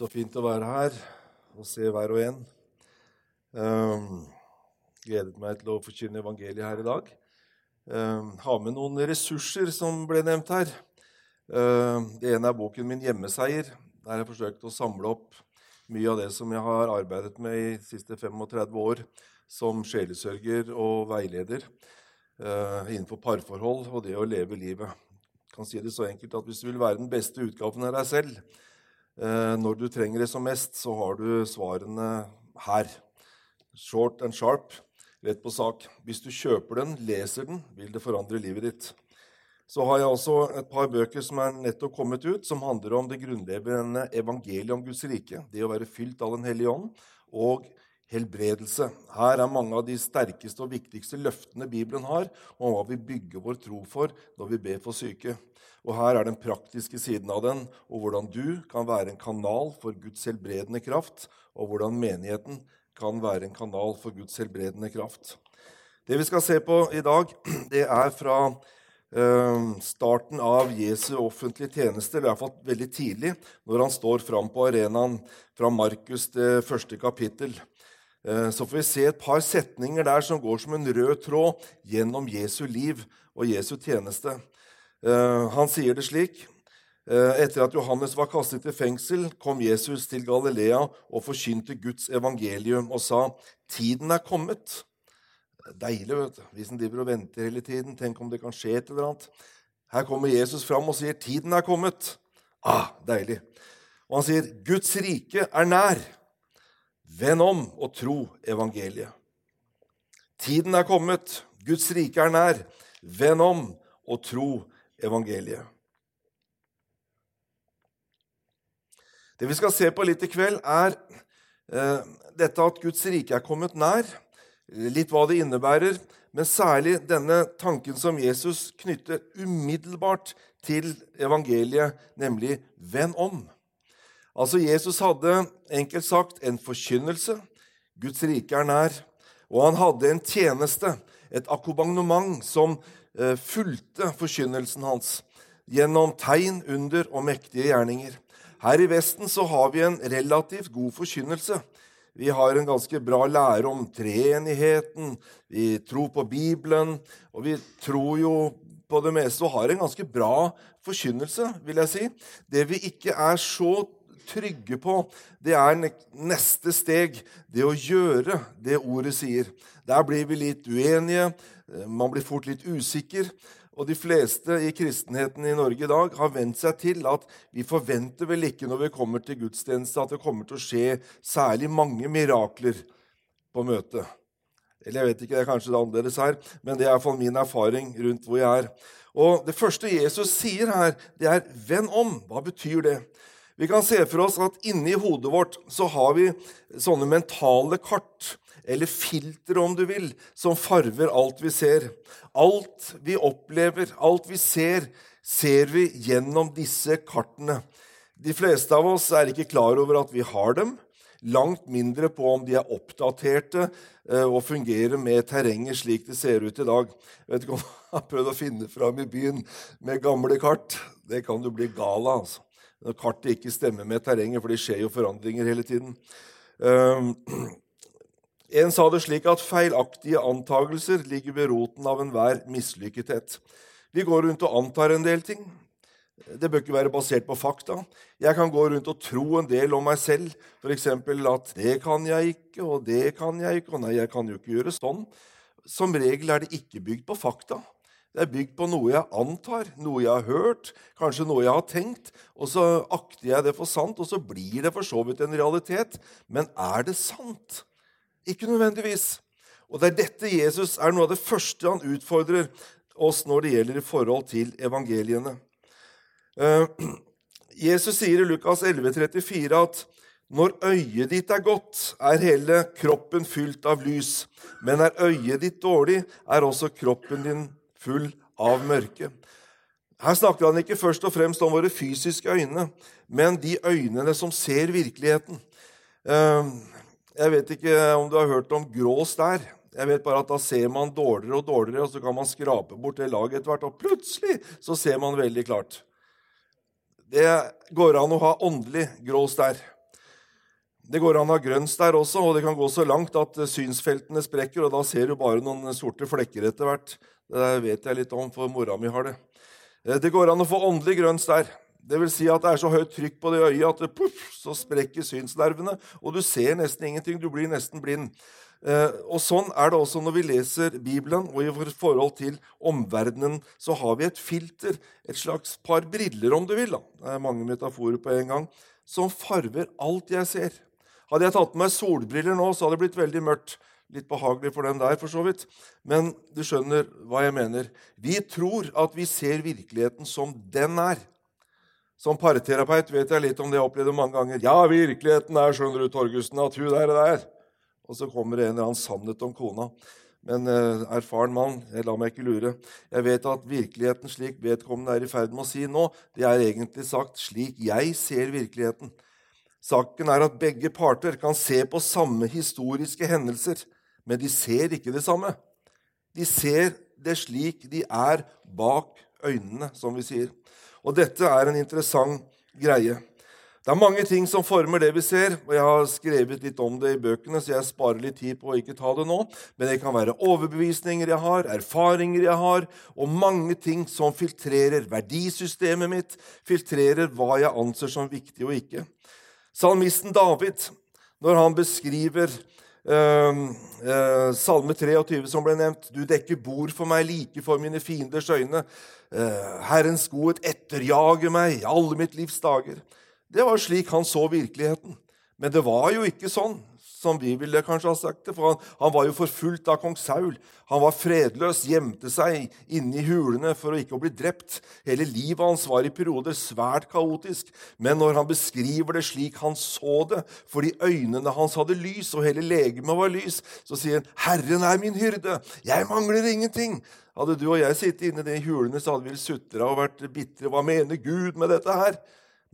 Så fint å være her og se hver og en. Um, gledet meg til å forkynne evangeliet her i dag. Um, ha med noen ressurser som ble nevnt her. Um, det ene er boken min 'Hjemmeseier'. Der har jeg forsøkt å samle opp mye av det som jeg har arbeidet med i de siste 35 år som sjelesørger og veileder uh, innenfor parforhold og det å leve livet. Jeg kan si det så enkelt at Hvis du vil være den beste utgaven av deg selv, når du trenger det som mest, så har du svarene her. Short and sharp, rett på sak. Hvis du kjøper den, leser den, vil det forandre livet ditt. Så har jeg også et par bøker som er nettopp kommet ut, som handler om det grunnleggende evangeliet om Guds rike. Det å være fylt av Den hellige ånd. Og helbredelse. Her er mange av de sterkeste og viktigste løftene Bibelen har om hva vi bygger vår tro for når vi ber for syke. Og Her er den praktiske siden av den, og hvordan du kan være en kanal for Guds helbredende kraft, og hvordan menigheten kan være en kanal for Guds helbredende kraft. Det vi skal se på i dag, det er fra uh, starten av Jesu offentlige tjeneste, i hvert fall veldig tidlig, når han står fram på arenaen fra Markus det første kapittel. Uh, så får vi se et par setninger der som går som en rød tråd gjennom Jesu liv og Jesu tjeneste. Eh, han sier det slik eh, etter at Johannes var kastet i fengsel, kom Jesus til Galilea og forkynte Guds evangelium og sa, 'Tiden er kommet.' Deilig, vet du. Hvis en driver og venter hele tiden. Tenk om det kan skje et eller annet. Her kommer Jesus fram og sier, 'Tiden er kommet.' Ah, deilig. Og han sier, 'Guds rike er nær. Vend om og tro evangeliet.' Tiden er kommet. Guds rike er nær. Vend om og tro evangeliet. Det vi skal se på litt i kveld, er eh, dette at Guds rike er kommet nær. Litt hva det innebærer, men særlig denne tanken som Jesus knytter umiddelbart til evangeliet, nemlig 'venn om'. Altså Jesus hadde enkelt sagt en forkynnelse. Guds rike er nær. Og han hadde en tjeneste, et akkompagnement, som fulgte forkynnelsen hans gjennom tegn, under og mektige gjerninger. Her i Vesten så har vi en relativt god forkynnelse. Vi har en ganske bra lære om treenigheten, vi tror på Bibelen, og vi tror jo på det meste og har en ganske bra forkynnelse, vil jeg si. Det vi ikke er så trygge på, det er neste steg, det å gjøre det ordet sier. Der blir vi litt uenige. Eh, man blir fort litt usikker. Og de fleste i kristenheten i Norge i dag har vent seg til at vi forventer vel ikke når vi kommer til gudstjeneste, at det kommer til å skje særlig mange mirakler på møtet. Eller jeg vet ikke, det er kanskje det annerledes her, men det er iallfall min erfaring rundt hvor jeg er. Og Det første Jesus sier her, det er 'venn om'. Hva betyr det? Vi kan se for oss at inni hodet vårt så har vi sånne mentale kart eller filter, om du vil, som farver alt vi ser. Alt vi opplever, alt vi ser, ser vi gjennom disse kartene. De fleste av oss er ikke klar over at vi har dem. Langt mindre på om de er oppdaterte eh, og fungerer med terrenget slik det ser ut i dag. Jeg vet ikke om jeg har prøvd å finne fram i byen med gamle kart. Det kan du bli gal av. altså. Når kartet ikke stemmer med terrenget, for det skjer jo forandringer hele tiden. Um, en sa det slik at feilaktige antagelser ligger ved roten av enhver mislykkethet. Vi går rundt og antar en del ting. Det bør ikke være basert på fakta. Jeg kan gå rundt og tro en del om meg selv, f.eks. at 'det kan jeg ikke', og 'det kan jeg ikke', og 'nei, jeg kan jo ikke gjøre sånn'. Som regel er det ikke bygd på fakta. Det er bygd på noe jeg antar, noe jeg har hørt, kanskje noe jeg har tenkt. Og så akter jeg det for sant, og så blir det for så vidt en realitet. Men er det sant? Ikke nødvendigvis. Og det er dette Jesus er noe av det første han utfordrer oss når det gjelder i forhold til evangeliene. Uh, Jesus sier i Lukas 11,34 at når øyet ditt er godt, er hele kroppen fylt av lys. Men er øyet ditt dårlig, er også kroppen din full av mørke. Her snakker han ikke først og fremst om våre fysiske øyne, men de øynene som ser virkeligheten. Uh, jeg vet ikke om du har hørt om grå stær. Jeg vet bare at Da ser man dårligere og dårligere, og så kan man skrape bort det laget etter hvert. Og plutselig så ser man veldig klart. Det går an å ha åndelig grå stær. Det går an å ha grønns der også, og det kan gå så langt at synsfeltene sprekker, og da ser du bare noen sorte flekker etter hvert. Det vet jeg litt om, for mora mi har det. Eh, det går an å få åndelig grønns der. Det vil si at det er så høyt trykk på det øyet at det, puff, så sprekker synsnervene, og du ser nesten ingenting. Du blir nesten blind. Eh, og Sånn er det også når vi leser Bibelen, og i vårt forhold til omverdenen så har vi et filter, et slags par briller, om du vil. da. Det er mange metaforer på en gang, som farver alt jeg ser. Hadde jeg tatt på meg solbriller nå, så hadde det blitt veldig mørkt. Litt behagelig for den der, for så vidt. Men du skjønner hva jeg mener. Vi tror at vi ser virkeligheten som den er. Som parterapeut vet jeg litt om det jeg opplevde mange ganger. Ja, virkeligheten er, skjønner du, Torgussen, at hun der er der. Og så kommer det en eller annen sannhet om kona. Men eh, erfaren mann, jeg lar meg ikke lure. Jeg vet at virkeligheten slik vedkommende er i ferd med å si nå, det er egentlig sagt slik jeg ser virkeligheten. Saken er at begge parter kan se på samme historiske hendelser, men de ser ikke det samme. De ser det slik de er bak øynene, som vi sier. Og dette er en interessant greie. Det er mange ting som former det vi ser, og jeg har skrevet litt om det i bøkene, så jeg sparer litt tid på å ikke ta det nå. Men det kan være overbevisninger jeg har, erfaringer jeg har, og mange ting som filtrerer verdisystemet mitt, filtrerer hva jeg anser som viktig og ikke. Salmisten David, når han beskriver eh, Salme 23, som ble nevnt Du dekker bord for meg like for mine fienders øyne. Eh, Herrens godhet etterjager meg alle mitt livs dager. Det var slik han så virkeligheten. Men det var jo ikke sånn som vi ville kanskje ha sagt det. For han, han, var jo forfulgt av kong Saul. Han var fredløs, gjemte seg inne i hulene for å ikke å bli drept. Hele livet hans var i perioder svært kaotisk. Men når han beskriver det slik han så det, fordi øynene hans hadde lys, og hele legemet var lys, så sier han, 'Herren er min hyrde. Jeg mangler ingenting.' Hadde du og jeg sittet inne i hulene, så hadde vi sutra og vært bitre. Hva mener Gud med dette her?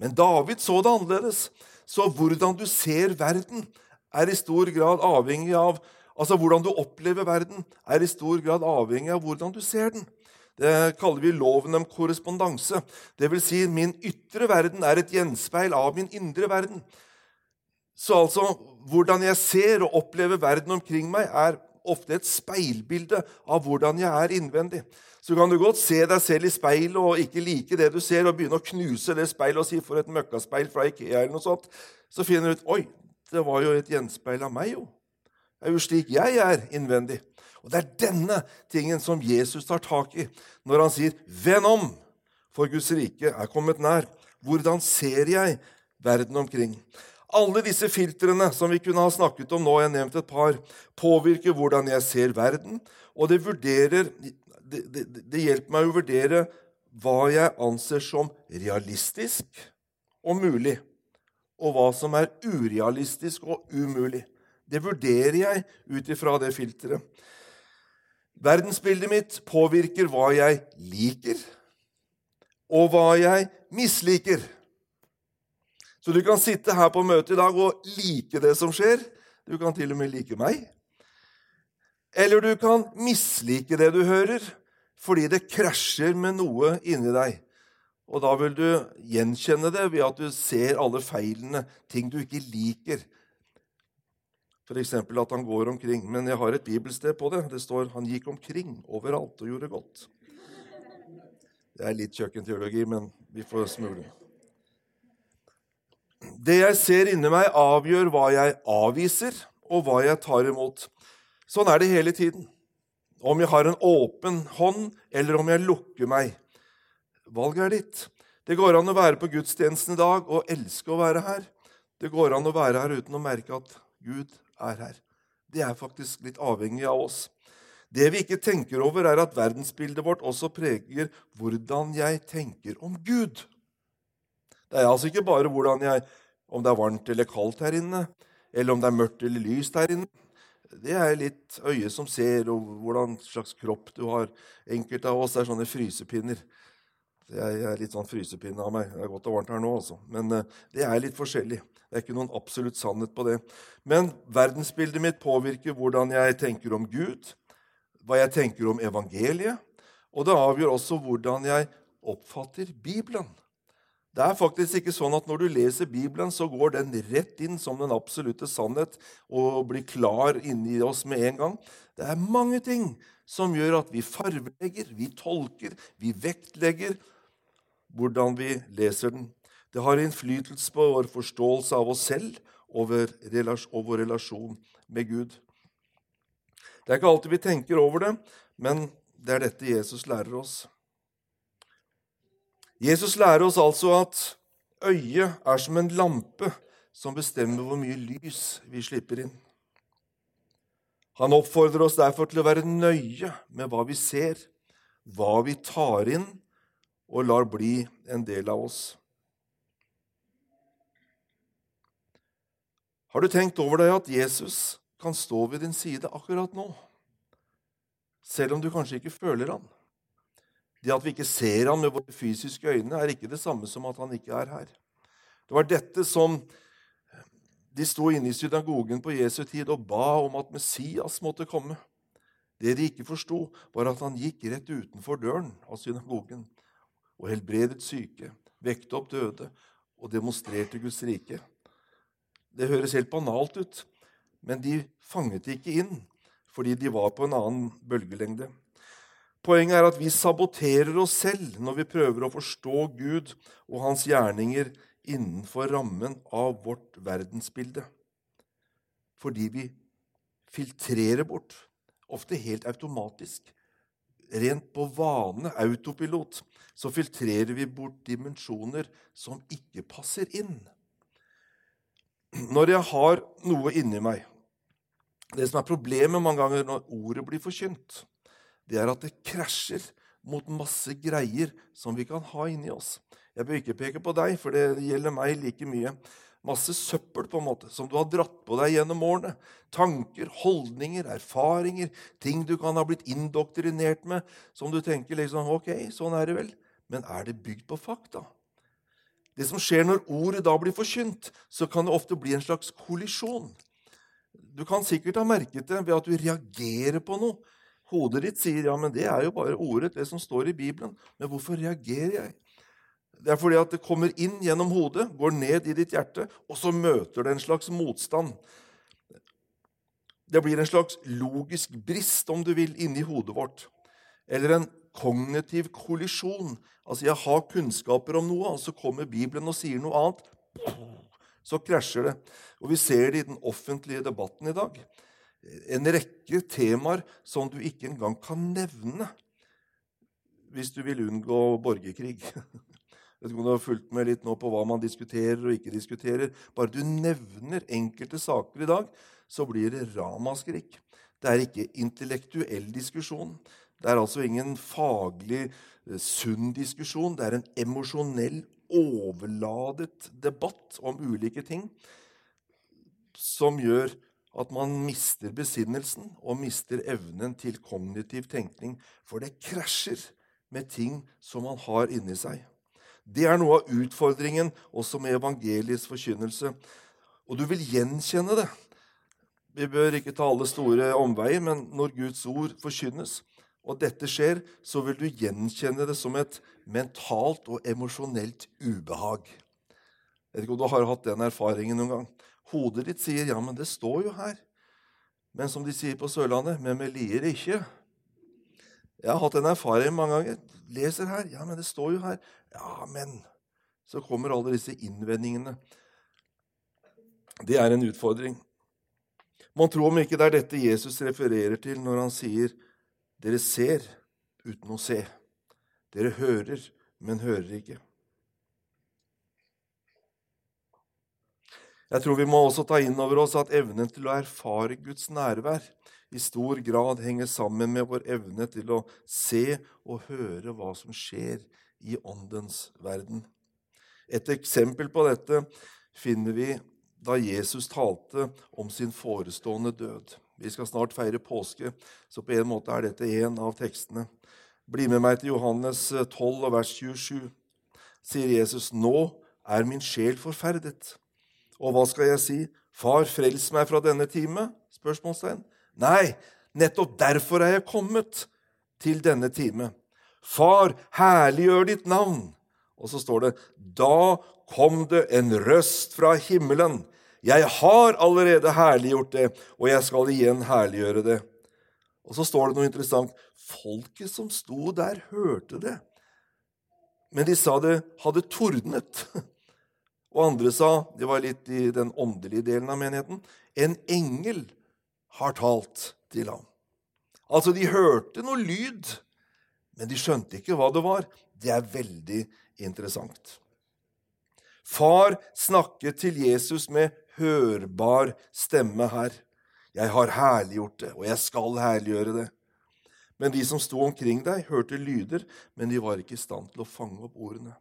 Men David så det annerledes. Så hvordan du ser verden, er i stor grad avhengig av Altså hvordan du opplever verden, er i stor grad avhengig av hvordan du ser den. Det kaller vi loven om korrespondanse. Det vil si, min ytre verden er et gjenspeil av min indre verden. Så altså, hvordan jeg ser og opplever verden omkring meg, er ofte et speilbilde av hvordan jeg er innvendig. Så kan du godt se deg selv i speilet og ikke like det du ser, og begynne å knuse det speilet og si 'for et møkkaspeil fra Ikea', eller noe sånt. Så finner du ut 'oi, det var jo et gjenspeil av meg, jo. Det er jo slik jeg er innvendig. Og det er denne tingen som Jesus tar tak i når han sier, 'Venn om, for Guds rike er kommet nær'. Hvordan ser jeg verden omkring? Alle disse filtrene som vi kunne ha snakket om nå, jeg har nevnt et par, påvirker hvordan jeg ser verden, og det, vurderer, det, det, det hjelper meg å vurdere hva jeg anser som realistisk og mulig og hva som er urealistisk og umulig. Det vurderer jeg ut ifra det filteret. Verdensbildet mitt påvirker hva jeg liker, og hva jeg misliker. Så du kan sitte her på møtet i dag og like det som skjer. Du kan til og med like meg. Eller du kan mislike det du hører, fordi det krasjer med noe inni deg. Og da vil du gjenkjenne det ved at du ser alle feilene, ting du ikke liker. F.eks. at han går omkring. Men jeg har et bibelsted på det. Det står 'Han gikk omkring overalt og gjorde godt'. Det er litt kjøkkenteologi, men vi får smule. Det jeg ser inni meg, avgjør hva jeg avviser, og hva jeg tar imot. Sånn er det hele tiden. Om jeg har en åpen hånd, eller om jeg lukker meg. Valget er ditt. Det går an å være på gudstjenesten i dag og elske å være her. Det går an å være her uten å merke at Gud er her. Det er faktisk litt avhengig av oss. Det vi ikke tenker over, er at verdensbildet vårt også preger hvordan jeg tenker om Gud. Det er altså ikke bare jeg, om det er varmt eller kaldt her inne, eller om det er mørkt eller lyst her inne. Det er litt øyet som ser, og hvordan slags kropp du har. Enkelte av oss er sånne frysepinner. Jeg er litt sånn frysepinne av meg. Det er godt og varmt her nå, altså. Men uh, det er litt forskjellig. Det er ikke noen absolutt sannhet på det. Men verdensbildet mitt påvirker hvordan jeg tenker om Gud, hva jeg tenker om evangeliet, og det avgjør også hvordan jeg oppfatter Bibelen. Det er faktisk ikke sånn at når du leser Bibelen, så går den rett inn som den absolutte sannhet og blir klar inni oss med en gang. Det er mange ting som gjør at vi farvelegger, vi tolker, vi vektlegger hvordan vi leser den. Det har innflytelse på vår forståelse av oss selv og vår relasjon med Gud. Det er ikke alltid vi tenker over det, men det er dette Jesus lærer oss. Jesus lærer oss altså at øyet er som en lampe som bestemmer hvor mye lys vi slipper inn. Han oppfordrer oss derfor til å være nøye med hva vi ser, hva vi tar inn og lar bli en del av oss. Har du tenkt over deg at Jesus kan stå ved din side akkurat nå, selv om du kanskje ikke føler han? Det at vi ikke ser han med våre fysiske øyne, er ikke det samme som at han ikke er her. Det var dette som de sto inne i synagogen på Jesu tid og ba om at Messias måtte komme. Det de ikke forsto, var at han gikk rett utenfor døren av synagogen og helbredet syke, vekte opp døde og demonstrerte Guds rike. Det høres helt banalt ut, men de fanget det ikke inn fordi de var på en annen bølgelengde. Poenget er at vi saboterer oss selv når vi prøver å forstå Gud og hans gjerninger innenfor rammen av vårt verdensbilde. Fordi vi filtrerer bort, ofte helt automatisk, rent på vane, autopilot, så filtrerer vi bort dimensjoner som ikke passer inn. Når jeg har noe inni meg Det som er problemet mange ganger når ordet blir forkynt, det er at det krasjer mot masse greier som vi kan ha inni oss. Jeg bør ikke peke på deg, for det gjelder meg like mye. Masse søppel på en måte, som du har dratt på deg gjennom årene. Tanker, holdninger, erfaringer, ting du kan ha blitt indoktrinert med, som du tenker liksom Ok, sånn er det vel. Men er det bygd på fakta? Det som skjer når ordet da blir forkynt, så kan det ofte bli en slags kollisjon. Du kan sikkert ha merket det ved at du reagerer på noe Hodet ditt sier ja, men det er jo bare ordet, det som står i Bibelen. Men hvorfor reagerer jeg? Det er fordi at det kommer inn gjennom hodet, går ned i ditt hjerte, og så møter det en slags motstand. Det blir en slags logisk brist, om du vil, inni hodet vårt. Eller en kognitiv kollisjon. Altså, jeg har kunnskaper om noe, og så kommer Bibelen og sier noe annet. Så krasjer det. Og vi ser det i den offentlige debatten i dag en rekke temaer som du ikke engang kan nevne hvis du vil unngå borgerkrig. Vet ikke om du har fulgt med litt nå på hva man diskuterer og ikke diskuterer. Bare du nevner enkelte saker i dag, så blir det ramaskrik. Det er ikke intellektuell diskusjon. Det er altså ingen faglig eh, sunn diskusjon. Det er en emosjonell, overladet debatt om ulike ting som gjør at man mister besinnelsen og mister evnen til kognitiv tenkning. For det krasjer med ting som man har inni seg. Det er noe av utfordringen også med evangeliets forkynnelse. Og du vil gjenkjenne det. Vi bør ikke ta alle store omveier, men når Guds ord forkynnes, og dette skjer, så vil du gjenkjenne det som et mentalt og emosjonelt ubehag. Jeg vet ikke om du har hatt den erfaringen noen gang. Hodet ditt sier 'ja, men det står jo her'. Men som de sier på Sørlandet 'men vi lier ikke'. Jeg har hatt en erfaring mange ganger. Leser her. 'Ja, men det står jo her'. Ja, men Så kommer alle disse innvendingene. Det er en utfordring. Man tror om ikke det er dette Jesus refererer til når han sier 'Dere ser uten å se'. Dere hører, men hører ikke. Jeg tror vi må også ta inn over oss at evnen til å erfare Guds nærvær i stor grad henger sammen med vår evne til å se og høre hva som skjer i åndens verden. Et eksempel på dette finner vi da Jesus talte om sin forestående død. Vi skal snart feire påske, så på en måte er dette en av tekstene. Bli med meg til Johannes 12, vers 27. Sier Jesus, nå er min sjel forferdet. Og hva skal jeg si? Far, frels meg fra denne time? Spørsmålstegn. Nei, nettopp derfor er jeg kommet til denne time. Far, herliggjør ditt navn. Og så står det Da kom det en røst fra himmelen. Jeg har allerede herliggjort det, og jeg skal igjen herliggjøre det. Og så står det noe interessant. Folket som sto der, hørte det. Men de sa det hadde tordnet. Og andre sa, det var litt i den åndelige delen av menigheten, en engel har talt til ham. Altså, de hørte noe lyd, men de skjønte ikke hva det var. Det er veldig interessant. Far snakket til Jesus med hørbar stemme her. Jeg har herliggjort det, og jeg skal herliggjøre det. Men de som sto omkring deg, hørte lyder, men de var ikke i stand til å fange opp ordene.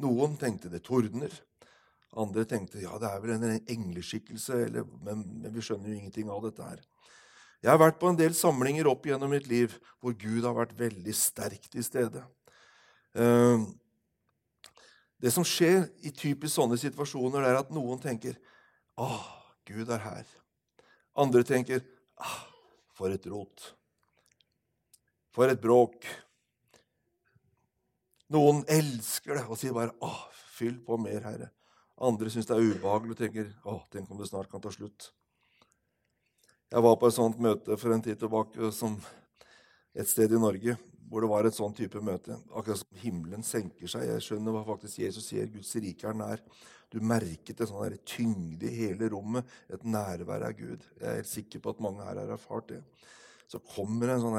Noen tenkte det tordner. Andre tenkte ja, det er vel en engleskikkelse, eller, men, men, vi skjønner jo ingenting av dette her. Jeg har vært på en del samlinger opp gjennom mitt liv hvor Gud har vært veldig sterkt til stede. Uh, det som skjer i typisk sånne situasjoner, er at noen tenker «Å, Gud er her. Andre tenker «Ah, for et rot. For et bråk. Noen elsker det og sier bare «Å, fyll på mer, Herre. Andre syns det er ubehagelig og tenker «Å, tenk om det snart kan ta slutt. Jeg var på et sånt møte for en tid tilbake som et sted i Norge hvor det var et sånn type møte. Akkurat som himmelen senker seg. Jeg skjønner hva faktisk Jesus sier. Guds rike er nær. Du merket en sånn tyngde i hele rommet, et nærvær av Gud. Jeg er helt sikker på at mange her har erfart det. Så kommer en sånn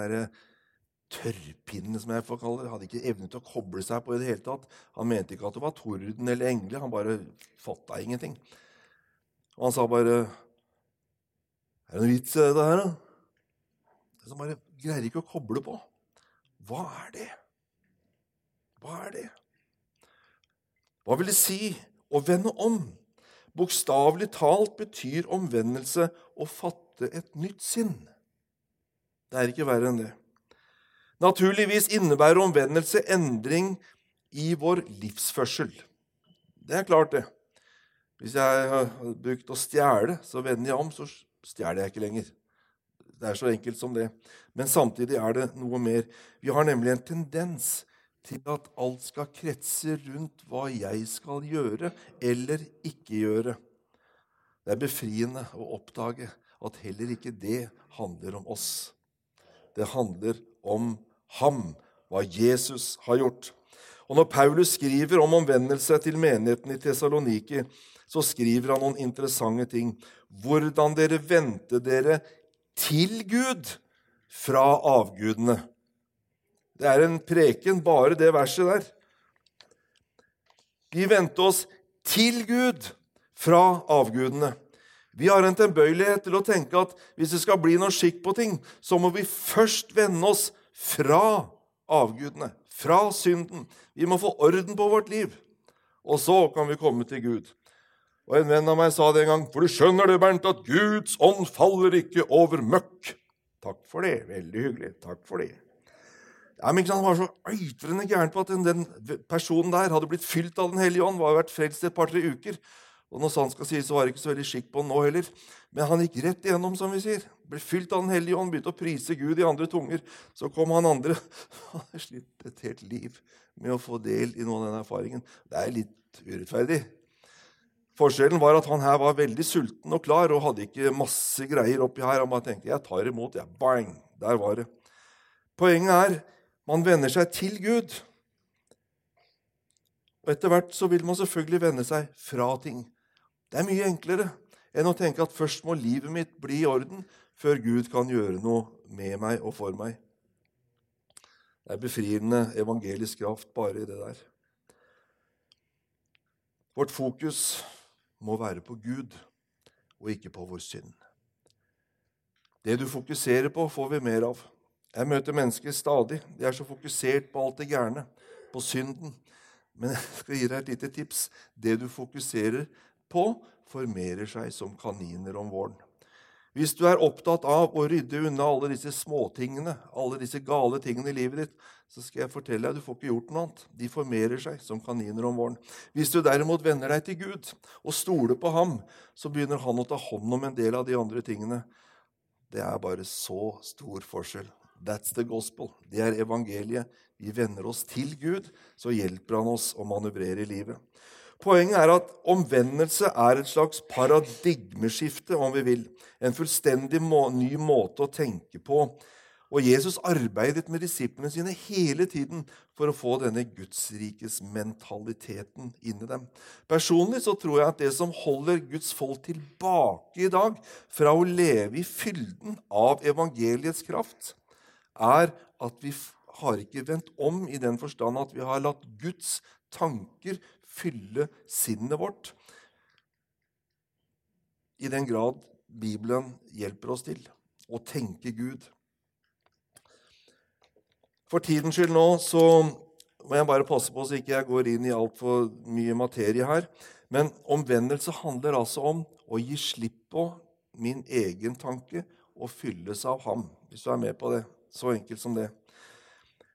der tørrpinne, som jeg får kalle det. Hadde ikke evne til å koble seg på i det hele tatt. Han mente ikke at det var torden eller engler. Han bare fatta ingenting. Og han sa bare Er det noe vits i dette her, da? Så bare greier ikke å koble på. Hva er det? Hva er det? Hva vil det si å vende om? Bokstavelig talt betyr omvendelse å fatte et nytt sinn. Det er ikke verre enn det. Naturligvis innebærer omvendelse endring i vår livsførsel. Det er klart, det. Hvis jeg har brukt å stjele, så vender jeg om, så stjeler jeg ikke lenger. Det er så enkelt som det. Men samtidig er det noe mer. Vi har nemlig en tendens til at alt skal kretse rundt hva jeg skal gjøre eller ikke gjøre. Det er befriende å oppdage at heller ikke det handler om oss. Det handler om ham, hva Jesus har gjort. Og Når Paulus skriver om omvendelse til menigheten i Tessaloniki, så skriver han noen interessante ting. Hvordan dere vendte dere til Gud fra avgudene. Det er en preken, bare det verset der. Vi vendte oss til Gud fra avgudene. Vi har en tilbøyelighet til å tenke at hvis det skal bli noe skikk på ting, så må vi først vende oss fra avgudene, fra synden. Vi må få orden på vårt liv, og så kan vi komme til Gud. Og En venn av meg sa det en gang, for du skjønner det, Bernt, at Guds ånd faller ikke over møkk. Takk for det. Veldig hyggelig. Takk for det. Ja, men Han var så eitrende gæren på at den, den, personen der hadde blitt fylt av Den hellige ånd. var vært frelst et par-tre uker. Og når sant skal sies, så var det ikke så veldig skikk på han nå heller. Men han gikk rett igjennom, som vi sier. Ble fylt av Den hellige ånd, begynte å prise Gud i andre tunger. Så kom han andre. Han hadde slitt et helt liv med å få del i noe av den erfaringen. Det er litt urettferdig. Forskjellen var at han her var veldig sulten og klar og hadde ikke masse greier oppi her. Han bare tenkte jeg tar imot. Ja, bang! Der var det. Poenget er man venner seg til Gud. Og Etter hvert så vil man selvfølgelig vende seg fra ting. Det er mye enklere enn å tenke at først må livet mitt bli i orden før Gud kan gjøre noe med meg og for meg. Det er befriende evangelisk kraft bare i det der. Vårt fokus må være på Gud og ikke på vår synd. Det du fokuserer på, får vi mer av. Jeg møter mennesker stadig. De er så fokusert på alt det gærne, på synden. Men jeg skal gi deg et lite tips. Det du fokuserer på, formerer seg som kaniner om våren. Hvis du er opptatt av å rydde unna alle disse småtingene, alle disse gale tingene i livet ditt, så skal jeg fortelle deg, du får ikke gjort noe annet. De formerer seg som kaniner om våren. Hvis du derimot vender deg til Gud og stoler på ham, så begynner han å ta hånd om en del av de andre tingene. Det er bare så stor forskjell. That's the gospel. Det er evangeliet. vi vender oss til Gud, så hjelper han oss å manøvrere i livet. Poenget er at omvendelse er et slags paradigmeskifte, om vi vil. En fullstendig må ny måte å tenke på. Og Jesus arbeidet med disiplene sine hele tiden for å få denne gudsrikesmentaliteten inn i dem. Personlig så tror jeg at det som holder Guds folk tilbake i dag fra å leve i fylden av evangeliets kraft, er at vi har ikke vendt om i den forstand at vi har latt Guds tanker fylle sinnet vårt i den grad Bibelen hjelper oss til å tenke Gud. For tidens skyld nå så må jeg bare passe på så ikke jeg går inn i altfor mye materie her. Men omvendelse handler altså om å gi slipp på min egen tanke og fylles av ham. Hvis du er med på det. Så enkelt som det.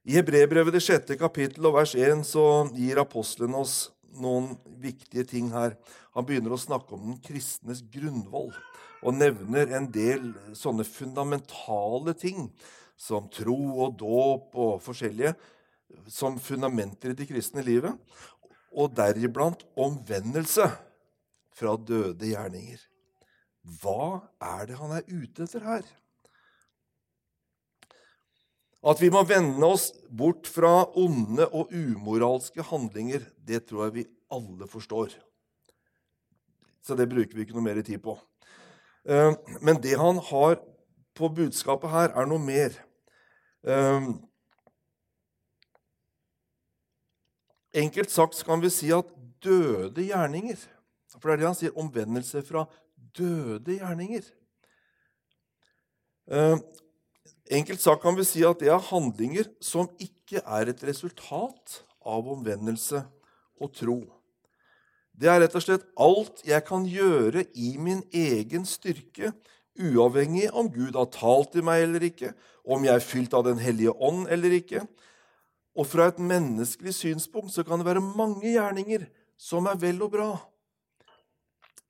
I Hebrebrevet det sjette kapittel og vers 1 så gir apostlene oss noen viktige ting her. Han begynner å snakke om den kristnes grunnvoll og nevner en del sånne fundamentale ting som tro og dåp og forskjellige som fundamenter i det kristne livet. Og deriblant omvendelse fra døde gjerninger. Hva er det han er ute etter her? At vi må vende oss bort fra onde og umoralske handlinger, det tror jeg vi alle forstår. Så det bruker vi ikke noe mer tid på. Eh, men det han har på budskapet her, er noe mer. Eh, enkelt sagt kan vi si at døde gjerninger For det er det han sier omvendelse fra døde gjerninger. Enkelt sagt kan vi si at det er handlinger som ikke er et resultat av omvendelse og tro. Det er rett og slett alt jeg kan gjøre i min egen styrke, uavhengig om Gud har talt til meg eller ikke, om jeg er fylt av Den hellige ånd eller ikke. Og fra et menneskelig synspunkt så kan det være mange gjerninger som er vel og bra.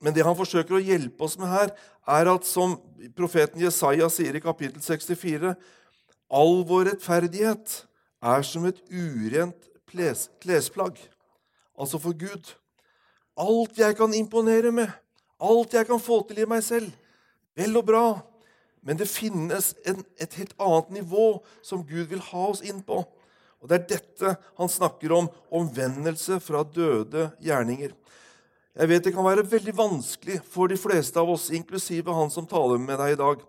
Men det han forsøker å hjelpe oss med her, er at som profeten Jesaja sier i kapittel 64 All vår rettferdighet er som et urent klesplagg, altså for Gud. Alt jeg kan imponere med, alt jeg kan få til i meg selv, vel og bra. Men det finnes en, et helt annet nivå som Gud vil ha oss inn på. Og Det er dette han snakker om omvendelse fra døde gjerninger. Jeg vet det kan være veldig vanskelig for de fleste av oss, inklusive han som taler med deg i dag,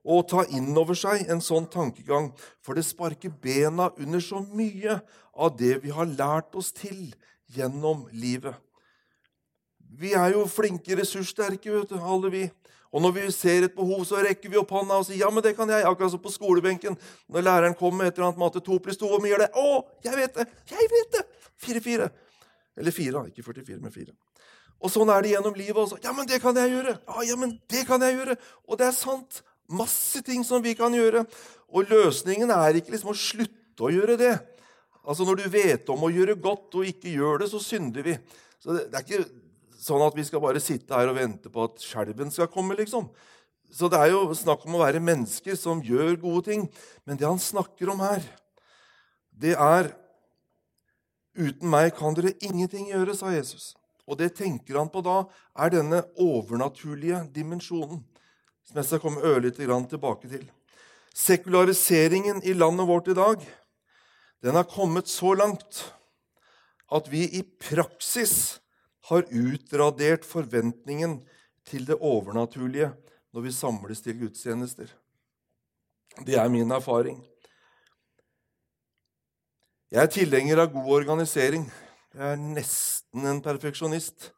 å ta inn over seg en sånn tankegang, for det sparker bena under så mye av det vi har lært oss til gjennom livet. Vi er jo flinke, ressurssterke, vet du, alle vi. Og når vi ser et behov, så rekker vi opp hånda og sier ja, men det kan jeg. Akkurat som på skolebenken når læreren kommer med et eller annet matte. To pluss to, hvor mye gjør det? Å, jeg vet det! Jeg vet det! Fire-fire. Eller fire, ikke 44, men fire. Og sånn er det gjennom livet også. Ja, men det kan jeg gjøre! Ja, ja, men det kan jeg gjøre! Og det er sant. Masse ting som vi kan gjøre. Og løsningen er ikke liksom å slutte å gjøre det. Altså Når du vet om å gjøre godt og ikke gjør det, så synder vi. Så det, det er ikke sånn at vi skal bare sitte her og vente på at skjelven skal komme, liksom. Så det er jo snakk om å være mennesker som gjør gode ting. Men det han snakker om her, det er Uten meg kan dere ingenting gjøre, sa Jesus. Og det tenker han på da, er denne overnaturlige dimensjonen, som jeg skal komme ørlite grann tilbake til. Sekulariseringen i landet vårt i dag den har kommet så langt at vi i praksis har utradert forventningen til det overnaturlige når vi samles til gudstjenester. Det er min erfaring. Jeg er tilhenger av god organisering. Jeg er nesten en perfeksjonist,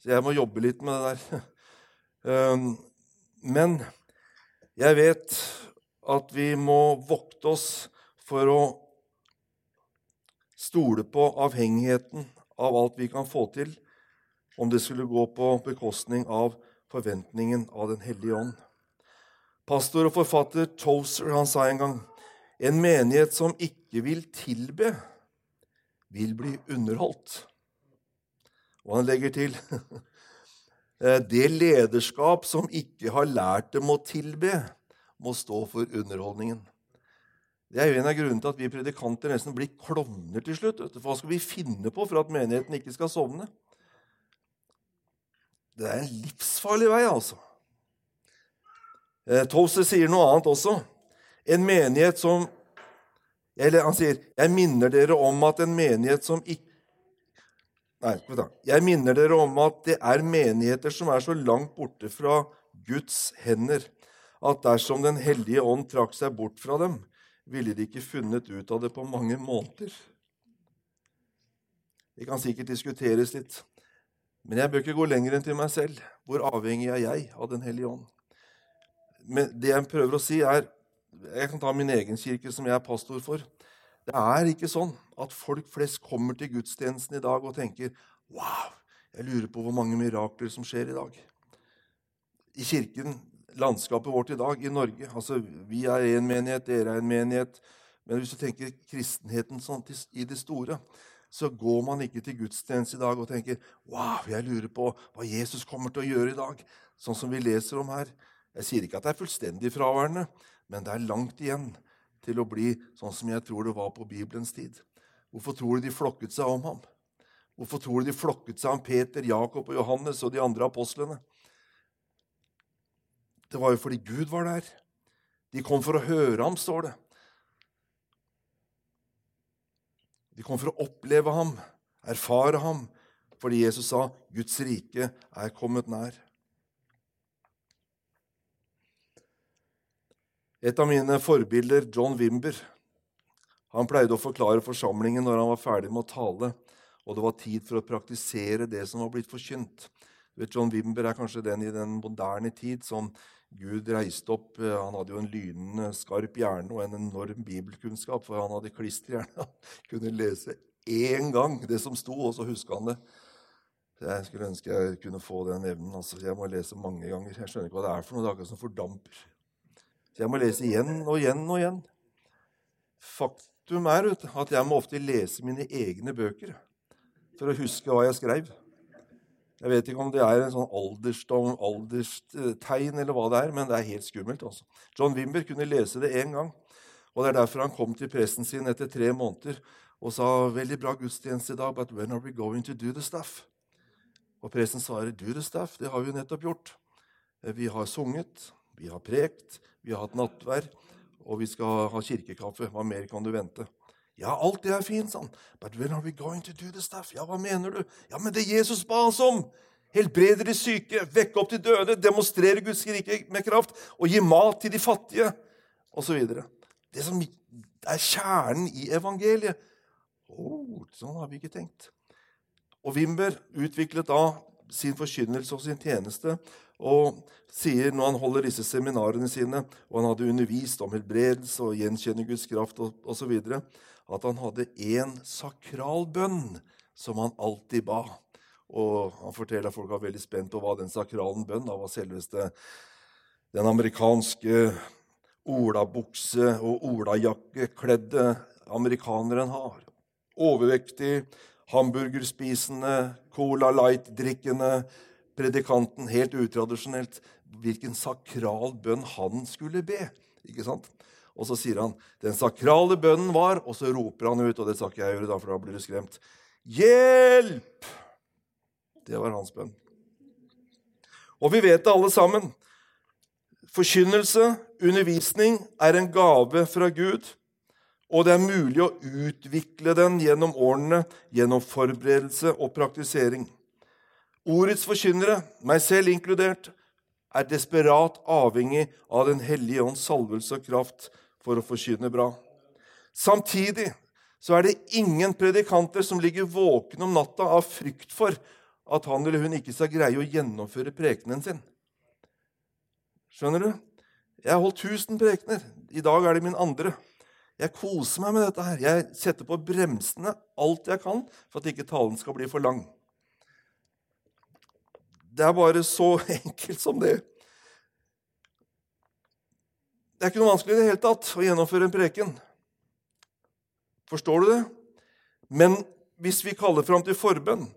så jeg må jobbe litt med det der. Ehm, men jeg vet at vi må vokte oss for å stole på avhengigheten av alt vi kan få til, om det skulle gå på bekostning av forventningen av Den hellige ånd. Pastor og forfatter Tozer han sa en gang en menighet som ikke vil tilbe, vil bli underholdt. Og han legger til eh, det lederskap som ikke har lært dem å tilbe, må stå for underholdningen. Det er jo en av grunnene til at vi predikanter nesten blir klovner til slutt. Hva skal vi finne på for at menigheten ikke skal sovne? Det er en livsfarlig vei, altså. Eh, sier noe annet også. En menighet som Eller han sier, 'Jeg minner dere om at en menighet som ikke Nei, jeg minner dere om at det er menigheter som er så langt borte fra Guds hender at dersom Den hellige ånd trakk seg bort fra dem, ville de ikke funnet ut av det på mange måneder. Det kan sikkert diskuteres litt, men jeg bør ikke gå lenger enn til meg selv. Hvor avhengig er jeg av Den hellige ånd? Men det jeg prøver å si, er Jeg kan ta min egen kirke, som jeg er pastor for. Det er ikke sånn at folk flest kommer til gudstjenesten i dag og tenker Wow, jeg lurer på hvor mange mirakler som skjer i dag. I kirken landskapet vårt i dag i Norge. Altså, Vi er én menighet, dere er en menighet. Men hvis du tenker kristenheten sånn i det store, så går man ikke til gudstjeneste i dag og tenker wow, jeg lurer på hva Jesus kommer til å gjøre i dag. Sånn som vi leser om her. Jeg sier ikke at det er fullstendig fraværende, men det er langt igjen til å bli sånn som jeg tror det var på Bibelens tid. Hvorfor tror du de flokket seg om ham? Hvorfor tror du de flokket seg om Peter, Jakob og Johannes og de andre apostlene? Det var jo fordi Gud var der. De kom for å høre ham, står det. De kom for å oppleve ham, erfare ham, fordi Jesus sa 'Guds rike er kommet nær'. Et av mine forbilder, John Wimber, han pleide å forklare forsamlingen når han var ferdig med å tale, og det var tid for å praktisere det som var blitt forkynt. John Wimber er kanskje den i den moderne tid som Gud reiste opp eh, Han hadde jo en lynende skarp hjerne og en enorm bibelkunnskap, for han hadde klisterhjerne. Han kunne lese én gang det som sto, og så huska han det. Jeg skulle ønske jeg kunne få den evnen. Altså, jeg må lese mange ganger. Jeg skjønner ikke hva det er for noe. Det er akkurat som fordamper. Så jeg må lese igjen og igjen og igjen. Faktum er at jeg må ofte lese mine egne bøker for å huske hva jeg skrev. Jeg vet ikke om det er en sånn alderstegn, eller hva det er, men det er helt skummelt. altså. John Wimber kunne lese det én gang. og Det er derfor han kom til presten sin etter tre måneder og sa veldig bra gudstjeneste i dag, but when are we going to do the stuff? Og presten svarer do the stuff. Det har vi jo nettopp gjort. Vi har sunget, vi har prekt, vi har hatt nattvær, og vi skal ha kirkekaffe. Hva mer kan du vente? Ja, alt det er fint, sånn. But when are we going to do the stuff? Ja, hva mener du? Ja, men det Jesus ba oss om! Helbrede de syke, vekke opp de døde, demonstrere Guds rike med kraft og gi mat til de fattige, osv. Det som er kjernen i evangeliet. Oh, sånn har vi ikke tenkt. Og Wimber utviklet da sin forkynnelse og sin tjeneste og sier når han holder disse seminarene sine, og han hadde undervist om helbredelse og gjenkjenne Guds kraft osv., at han hadde én sakral bønn som han alltid ba. Og han forteller at folk var veldig spent på hva den sakralen bønn da var selveste den amerikanske olabukse- og olajakkekledde amerikaneren har. Overvektig, hamburgerspisende, Cola Light-drikkende predikanten helt utradisjonelt hvilken sakral bønn han skulle be. Ikke sant? Og så sier han den sakrale bønnen var Og så roper han ut, og det skal ikke jeg gjøre, da, for da blir du skremt. Hjelp! Det var hans bønn. Og vi vet det alle sammen. Forkynnelse, undervisning, er en gave fra Gud. Og det er mulig å utvikle den gjennom årene, gjennom forberedelse og praktisering. Ordets forkynnere, meg selv inkludert, er desperat avhengig av Den hellige ånds salvelse og kraft for å forkynne bra. Samtidig så er det ingen predikanter som ligger våkne om natta av frykt for at han eller hun ikke skal greie å gjennomføre prekenen sin. Skjønner du? Jeg har holdt 1000 prekener. I dag er det min andre. Jeg koser meg med dette her. Jeg setter på bremsene alt jeg kan for at ikke talen skal bli for lang. Det er bare så enkelt som det. Det er ikke noe vanskelig i det hele tatt å gjennomføre en preken. Forstår du det? Men hvis vi kaller fram til forbønn,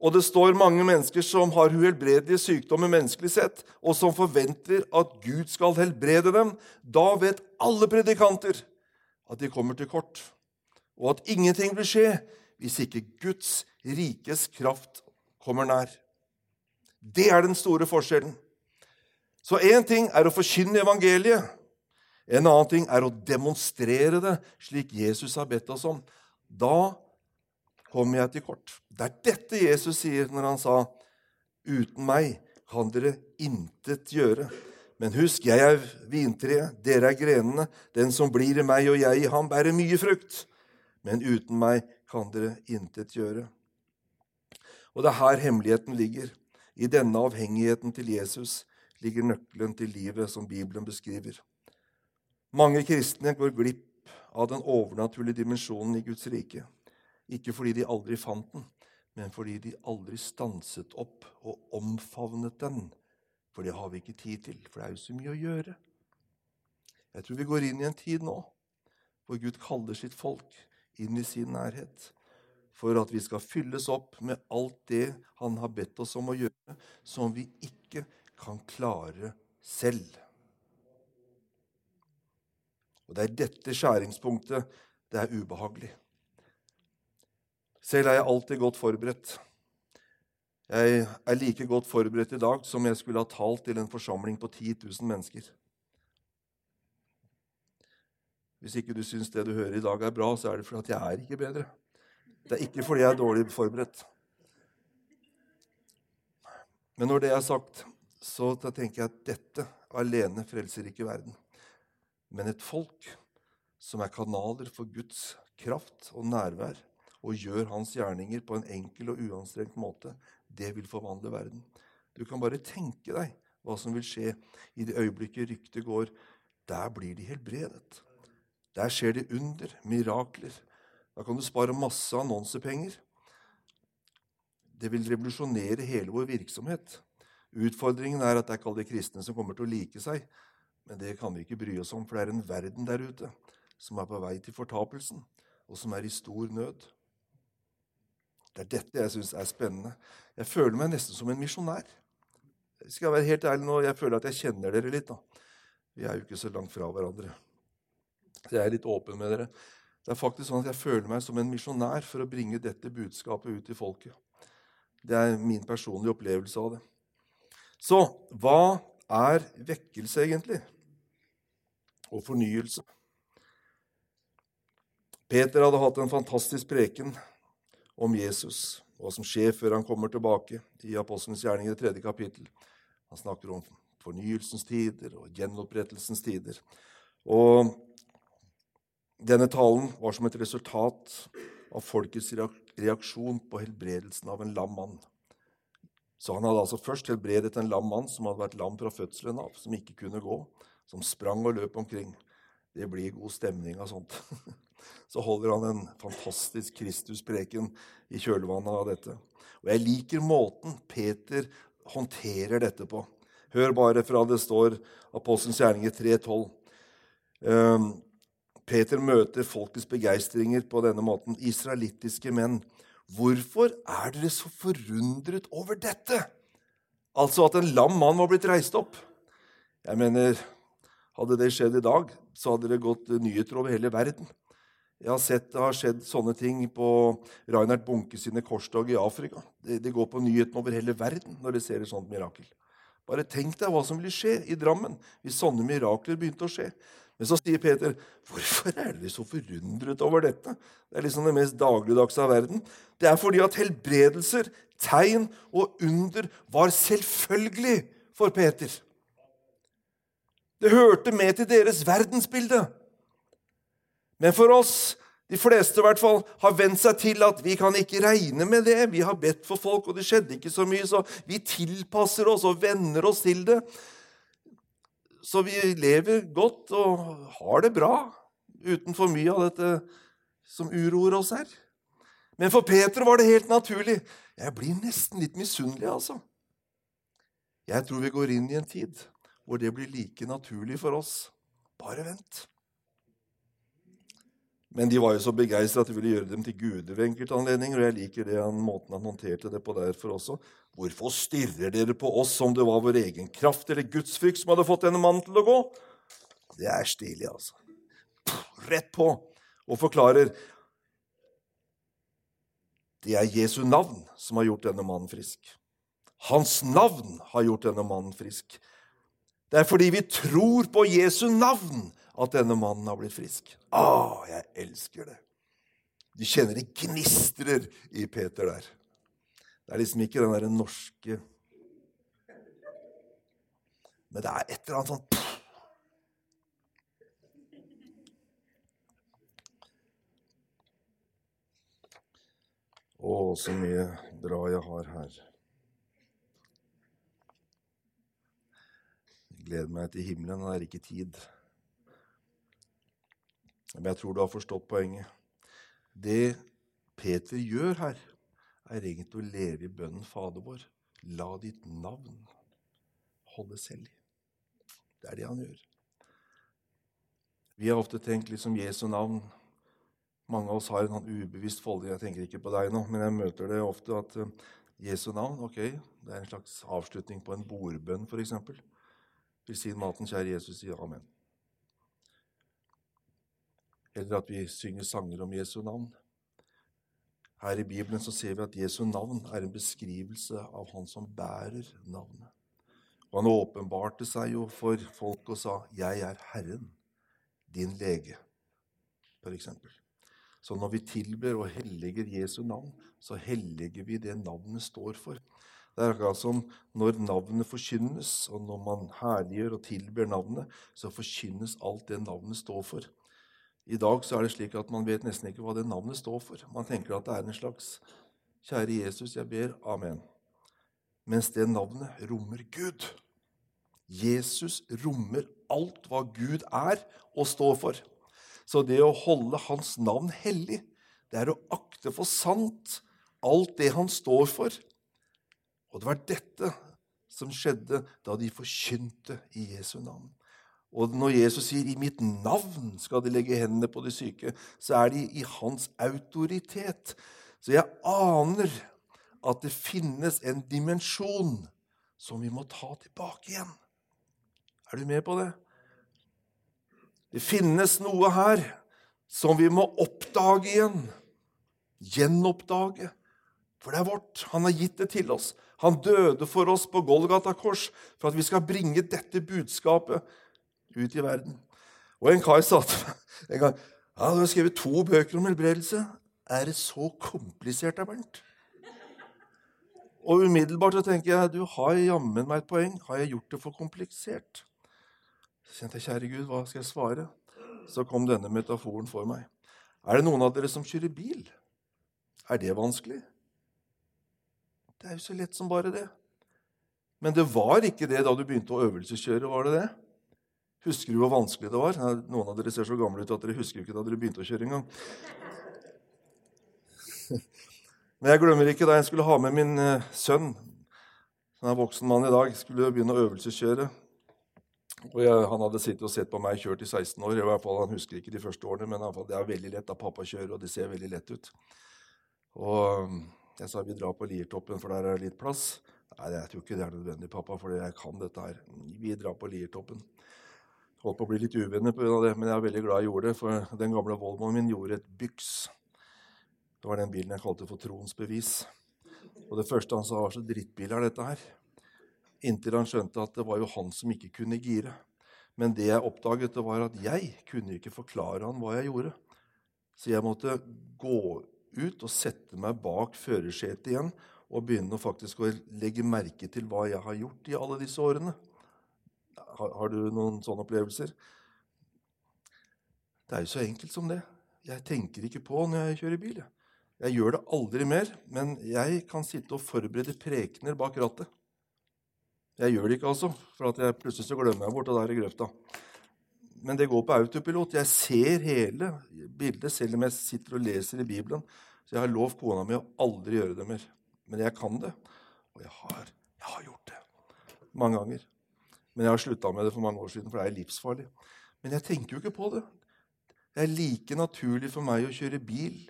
og det står mange mennesker som har uhelbredelige sykdommer menneskelig sett, og som forventer at Gud skal helbrede dem, da vet alle predikanter at de kommer til kort, og at ingenting vil skje hvis ikke Guds rikes kraft kommer nær. Det er den store forskjellen. Så én ting er å forkynne evangeliet. En annen ting er å demonstrere det slik Jesus har bedt oss om. Da kommer jeg til kort. Det er dette Jesus sier når han sa, 'Uten meg kan dere intet gjøre'. Men husk, jeg er vintreet, dere er grenene. Den som blir i meg og jeg i ham, bærer mye frukt. Men uten meg kan dere intet gjøre. Og det er her hemmeligheten ligger. I denne avhengigheten til Jesus ligger nøkkelen til livet som Bibelen beskriver. Mange kristne går glipp av den overnaturlige dimensjonen i Guds rike. Ikke fordi de aldri fant den, men fordi de aldri stanset opp og omfavnet den for det har vi ikke tid til, for det er jo så mye å gjøre. Jeg tror vi går inn i en tid nå hvor Gud kaller sitt folk inn i sin nærhet. For at vi skal fylles opp med alt det Han har bedt oss om å gjøre, som vi ikke kan klare selv. Og Det er dette skjæringspunktet det er ubehagelig. Selv er jeg alltid godt forberedt. Jeg er like godt forberedt i dag som jeg skulle ha talt til en forsamling på 10 000 mennesker. Hvis ikke du syns det du hører i dag, er bra, så er det fordi jeg er ikke bedre. Det er ikke fordi jeg er dårlig forberedt. Men når det er sagt, så tenker jeg at dette alene frelser ikke verden. Men et folk som er kanaler for Guds kraft og nærvær, og gjør hans gjerninger på en enkel og uanstrengt måte, det vil forvandle verden. Du kan bare tenke deg hva som vil skje i det øyeblikket ryktet går. Der blir de helbredet. Der skjer det under, mirakler. Da kan du spare masse annonsepenger. Det vil revolusjonere hele vår virksomhet. Utfordringen er at det er ikke alle kristne som kommer til å like seg. Men det kan vi ikke bry oss om, for det er en verden der ute som er på vei til fortapelsen, og som er i stor nød. Det er dette jeg syns er spennende. Jeg føler meg nesten som en misjonær. Skal jeg være helt ærlig nå, jeg føler at jeg kjenner dere litt. da. Vi er jo ikke så langt fra hverandre. Så jeg er litt åpen med dere. Det er faktisk sånn at Jeg føler meg som en misjonær for å bringe dette budskapet ut til folket. Det er min personlige opplevelse av det. Så hva er vekkelse, egentlig? Og fornyelse? Peter hadde hatt en fantastisk preken om Jesus, hva som skjer før han kommer tilbake i Apostelens gjerning i det tredje kapittel. Han snakker om fornyelsens tider og gjenopprettelsens tider. Og denne talen var som et resultat av folkets reaksjon på helbredelsen av en lam mann. Så han hadde altså først helbredet en lam mann som hadde vært lam fra fødselen av, som ikke kunne gå, som sprang og løp omkring. Det blir god stemning av sånt. så holder han en fantastisk Kristuspreken i kjølvannet av dette. Og jeg liker måten Peter håndterer dette på. Hør bare fra det står Apostelens gjerninger 3.12. Um, Peter møter folkets begeistringer på denne måten. Israelittiske menn, hvorfor er dere så forundret over dette? Altså at en lam mann var blitt reist opp. Jeg mener, Hadde det skjedd i dag, så hadde det gått nyheter over hele verden. Jeg har sett det har skjedd sånne ting på Reinhard Bunke sine korstog i Afrika. Det, det går på nyhetene over hele verden når de ser et sånt mirakel. Bare tenk deg hva som ville skje i Drammen hvis sånne mirakler begynte å skje. Men så sier Peter, 'Hvorfor er dere så forundret over dette?' Det er liksom det mest dagligdagse av verden. Det er fordi at helbredelser, tegn og under var selvfølgelig for Peter. Det hørte med til deres verdensbilde. Men for oss, de fleste i hvert fall, har vent seg til at vi kan ikke regne med det. Vi har bedt for folk, og det skjedde ikke så mye, så vi tilpasser oss og venner oss til det. Så vi lever godt og har det bra uten for mye av dette som uroer oss her. Men for Peter var det helt naturlig. Jeg blir nesten litt misunnelig, altså. Jeg tror vi går inn i en tid hvor det blir like naturlig for oss. Bare vent. Men de var jo så begeistra at de ville gjøre dem til guder ved enkelte anledninger. Og jeg liker det han, måten han håndterte det på derfor også. Hvorfor stirrer dere på oss som det var vår egen kraft eller gudsfrykt som hadde fått denne mannen til å gå? Det er stilig, altså. rett på og forklarer det er Jesu navn som har gjort denne mannen frisk. Hans navn har gjort denne mannen frisk. Det er fordi vi tror på Jesu navn at denne mannen har blitt frisk. Å, jeg elsker det. Du kjenner det gnistrer i Peter der. Det er liksom ikke den derre norske Men det er et eller annet sånn Å, så mye bra jeg har her. Gleder meg til himmelen, det er ikke tid. Men jeg tror du har forstått poenget. Det Peter gjør her, er egentlig å leve i bønnen Fader vår. La ditt navn holde hellig. Det er det han gjør. Vi har ofte tenkt liksom Jesu navn mange av oss har en sånn ubevisst folde. Jeg tenker ikke på deg nå, men jeg møter det ofte at uh, Jesu navn ok, det er en slags avslutning på en bordbønn, f.eks. Velsign maten, kjære Jesus, sier amen. Eller at vi synger sanger om Jesu navn. Her i Bibelen så ser vi at Jesu navn er en beskrivelse av han som bærer navnet. Og han åpenbarte seg jo for folk og sa, 'Jeg er Herren, din lege', f.eks. Så når vi tilber og helliger Jesu navn, så helliger vi det navnet står for. Det er akkurat som når navnet forkynnes, og når man herliggjør og tilber navnet, så forkynnes alt det navnet står for. I dag så er det slik at man vet nesten ikke hva det navnet står for. Man tenker at det er en slags 'Kjære Jesus, jeg ber. Amen'. Mens det navnet rommer Gud. Jesus rommer alt hva Gud er og står for. Så det å holde hans navn hellig, det er å akte for sant alt det han står for. Og det var dette som skjedde da de forkynte i Jesu navn. Og når Jesus sier 'i mitt navn skal de legge hendene på de syke', så er de i hans autoritet. Så jeg aner at det finnes en dimensjon som vi må ta tilbake igjen. Er du med på det? Det finnes noe her som vi må oppdage igjen. Gjenoppdage. For det er vårt. Han har gitt det til oss. Han døde for oss på Golgata kors for at vi skal bringe dette budskapet ut i verden. Og en kar sa til meg en gang ja, du har skrevet to bøker om helbredelse. Er det så komplisert, Bernt? Og umiddelbart så tenker jeg du har jammen meg et poeng. Har jeg gjort det for komplisert? Så kjente jeg, kjære Gud, hva skal jeg svare? Så kom denne metaforen for meg. Er det noen av dere som kjører bil? Er det vanskelig? Det er jo så lett som bare det. Men det var ikke det da du begynte å øvelseskjøre, var det det? Husker du hvor vanskelig det var? Noen av dere ser så gamle ut at dere husker ikke da dere begynte å kjøre engang. Men jeg glemmer ikke da jeg skulle ha med min eh, sønn, som er voksen mann i dag, skulle begynne å øvelseskjøre. Og jeg, Han hadde sittet og sett på meg kjørt i 16 år. i hvert fall Han husker ikke de første årene, men det er veldig lett da pappa kjører, og det ser veldig lett ut. Og jeg sa vi drar på Liertoppen, for der er det litt plass. Nei, jeg tror ikke det er nødvendig, pappa, for jeg kan dette her. Vi drar på Liertoppen. Holdt på å bli litt uvenner pga. det, men jeg er veldig glad jeg gjorde det. For den gamle Volvoen min gjorde et byks. Det var den bilen jeg kalte for troens bevis. Og det første han sa, var så drittbil er dette her. Inntil han skjønte at det var jo han som ikke kunne gire. Men det jeg oppdaget, det var at jeg kunne ikke forklare han hva jeg gjorde. Så jeg måtte gå ut og sette meg bak førersetet igjen og begynne faktisk å legge merke til hva jeg har gjort i alle disse årene. Har, har du noen sånne opplevelser? Det er jo så enkelt som det. Jeg tenker ikke på når jeg kjører bil. Jeg gjør det aldri mer, men jeg kan sitte og forberede prekener bak rattet. Jeg gjør det ikke, altså, for at jeg plutselig så glemmer jeg bort, det der i grøfta. Men det går på autopilot. Jeg ser hele bildet, selv om jeg sitter og leser i Bibelen. Så jeg har lovt kona mi å aldri gjøre det mer. Men jeg kan det. Og jeg har, jeg har gjort det mange ganger. Men jeg har slutta med det for mange år siden, for det er livsfarlig. Men jeg tenker jo ikke på det. Det er like naturlig for meg å kjøre bil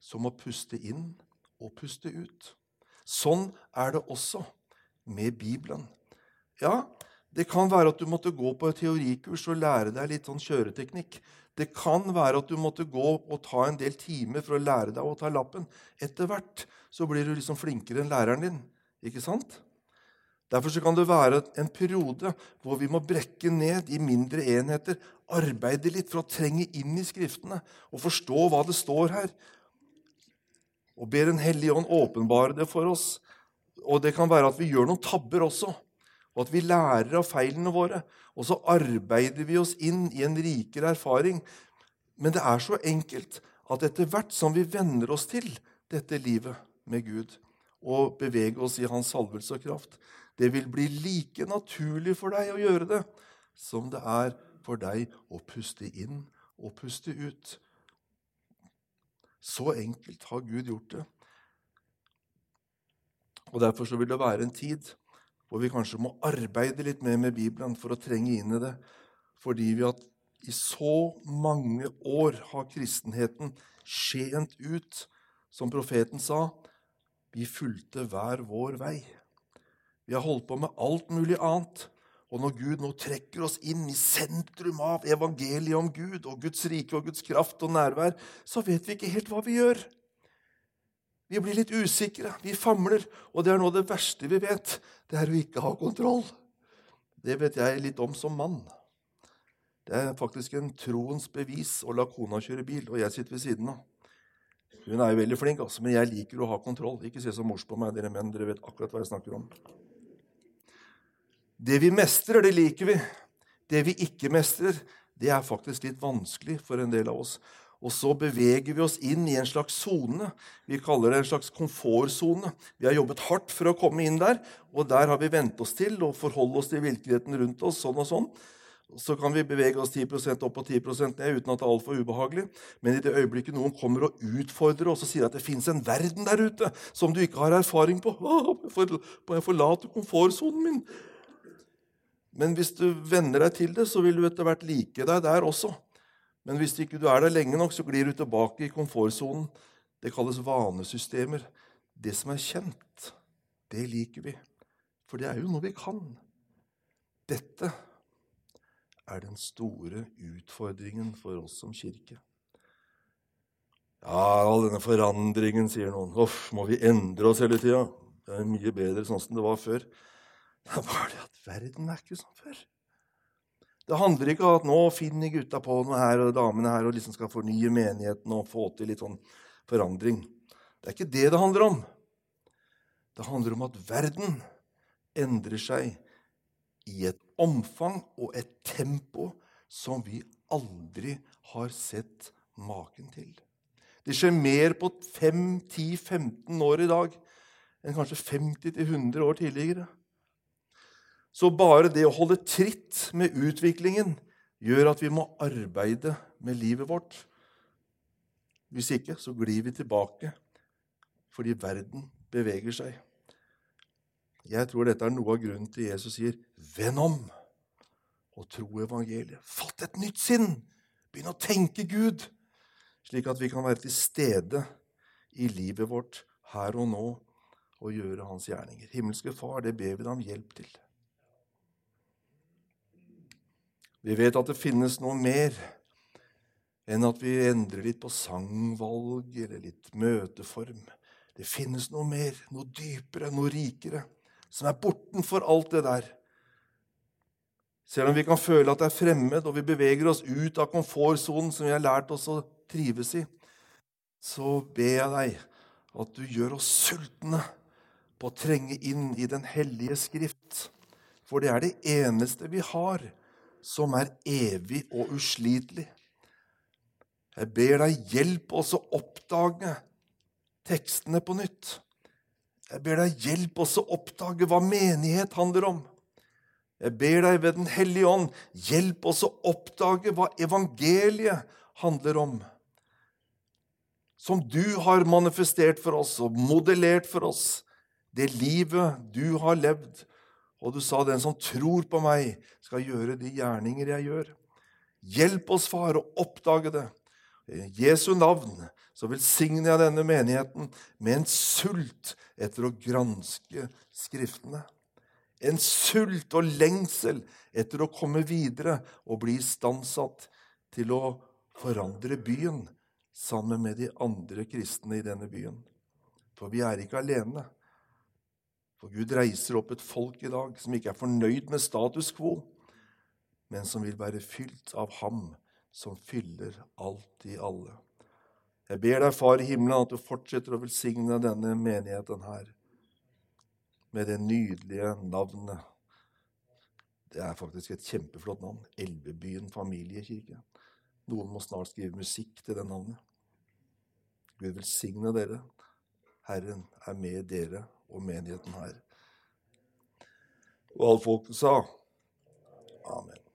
som å puste inn og puste ut. Sånn er det også med Bibelen. Ja, Det kan være at du måtte gå på et teorikurs og lære deg litt sånn kjøreteknikk. Det kan være at du måtte gå og ta en del timer for å lære deg å ta lappen. Etter hvert så blir du liksom flinkere enn læreren din. Ikke sant? Derfor kan det være en periode hvor vi må brekke ned i mindre enheter, arbeide litt for å trenge inn i Skriftene og forstå hva det står her. Og ber Den hellige ånd åpenbare det for oss. Og det kan være at vi gjør noen tabber også og at vi lærer av feilene våre. Og så arbeider vi oss inn i en rikere erfaring. Men det er så enkelt at etter hvert som vi venner oss til dette livet med Gud og beveger oss i Hans salvelse og kraft, det vil bli like naturlig for deg å gjøre det som det er for deg å puste inn og puste ut. Så enkelt har Gud gjort det. Og Derfor vil det være en tid hvor vi kanskje må arbeide litt mer med Bibelen for å trenge inn i det. Fordi vi at i så mange år har kristenheten skjent ut. Som profeten sa, vi fulgte hver vår vei. Vi har holdt på med alt mulig annet. Og når Gud nå trekker oss inn i sentrum av evangeliet om Gud og Guds rike og Guds kraft og nærvær, så vet vi ikke helt hva vi gjør. Vi blir litt usikre, vi famler, og det er noe av det verste vi vet. Det er å ikke ha kontroll. Det vet jeg litt om som mann. Det er faktisk en troens bevis å la kona kjøre bil, og jeg sitter ved siden av. Hun er jo veldig flink, altså, men jeg liker å ha kontroll. Ikke se så mors på meg, dere menn. Dere vet akkurat hva jeg snakker om. Det vi mestrer, det liker vi. Det vi ikke mestrer, det er faktisk litt vanskelig for en del av oss. Og så beveger vi oss inn i en slags sone. Vi kaller det en slags komfortsone. Vi har jobbet hardt for å komme inn der, og der har vi vent oss til å forholde oss til virkeligheten rundt oss. sånn og sånn. Så kan vi bevege oss 10% opp og 10 ned uten at det er altfor ubehagelig. Men i det øyeblikket noen kommer og utfordrer oss og sier at det fins en verden der ute som du ikke har erfaring på Må jeg forlate komfortsonen min? Men hvis du venner deg til det, så vil du etter hvert like deg der også. Men hvis ikke du er der lenge nok, så glir du tilbake i komfortsonen. Det kalles vanesystemer. Det som er kjent, det liker vi. For det er jo noe vi kan. Dette er den store utfordringen for oss som kirke. Ja, all denne forandringen, sier noen. Uff, må vi endre oss hele tida? Det er mye bedre sånn som det var før. Det er bare det at verden er ikke sånn før. Det handler ikke om at nå finner gutta på noe her og damene her og liksom skal fornye menigheten og få til litt sånn forandring. Det er ikke det det handler om. Det handler om at verden endrer seg i et omfang og et tempo som vi aldri har sett maken til. Det skjer mer på 5-10-15 år i dag enn kanskje 50-100 år tidligere. Så bare det å holde tritt med utviklingen gjør at vi må arbeide med livet vårt. Hvis ikke så glir vi tilbake fordi verden beveger seg. Jeg tror dette er noe av grunnen til Jesus sier, 'Vend om og tro evangeliet'. Fatt et nytt sinn! Begynn å tenke Gud, slik at vi kan være til stede i livet vårt her og nå og gjøre Hans gjerninger. Himmelske Far, det ber vi deg om hjelp til. Vi vet at det finnes noe mer enn at vi endrer litt på sangvalg eller litt møteform. Det finnes noe mer, noe dypere, noe rikere, som er bortenfor alt det der. Selv om vi kan føle at det er fremmed, og vi beveger oss ut av komfortsonen som vi har lært oss å trives i, så ber jeg deg at du gjør oss sultne på å trenge inn i Den hellige skrift. For det er det eneste vi har som er evig og uslitelig. Jeg ber deg, hjelp oss å oppdage tekstene på nytt. Jeg ber deg, hjelp oss å oppdage hva menighet handler om. Jeg ber deg ved Den hellige ånd, hjelp oss å oppdage hva evangeliet handler om. Som du har manifestert for oss og modellert for oss. Det livet du har levd, og du sa, 'Den som tror på meg, skal gjøre de gjerninger jeg gjør'. Hjelp oss, far, å oppdage det. I Jesu navn så velsigner jeg denne menigheten med en sult etter å granske Skriftene. En sult og lengsel etter å komme videre og bli istandsatt til å forandre byen sammen med de andre kristne i denne byen. For vi er ikke alene. For Gud reiser opp et folk i dag som ikke er fornøyd med status quo, men som vil være fylt av Ham som fyller alt i alle. Jeg ber deg, Far i himmelen, at du fortsetter å velsigne denne menigheten her med det nydelige navnet. Det er faktisk et kjempeflott navn. Elvebyen familiekirke. Noen må snart skrive musikk til det navnet. Gud velsigne dere. Herren er med dere og menigheten her. Og alle folk sa amen.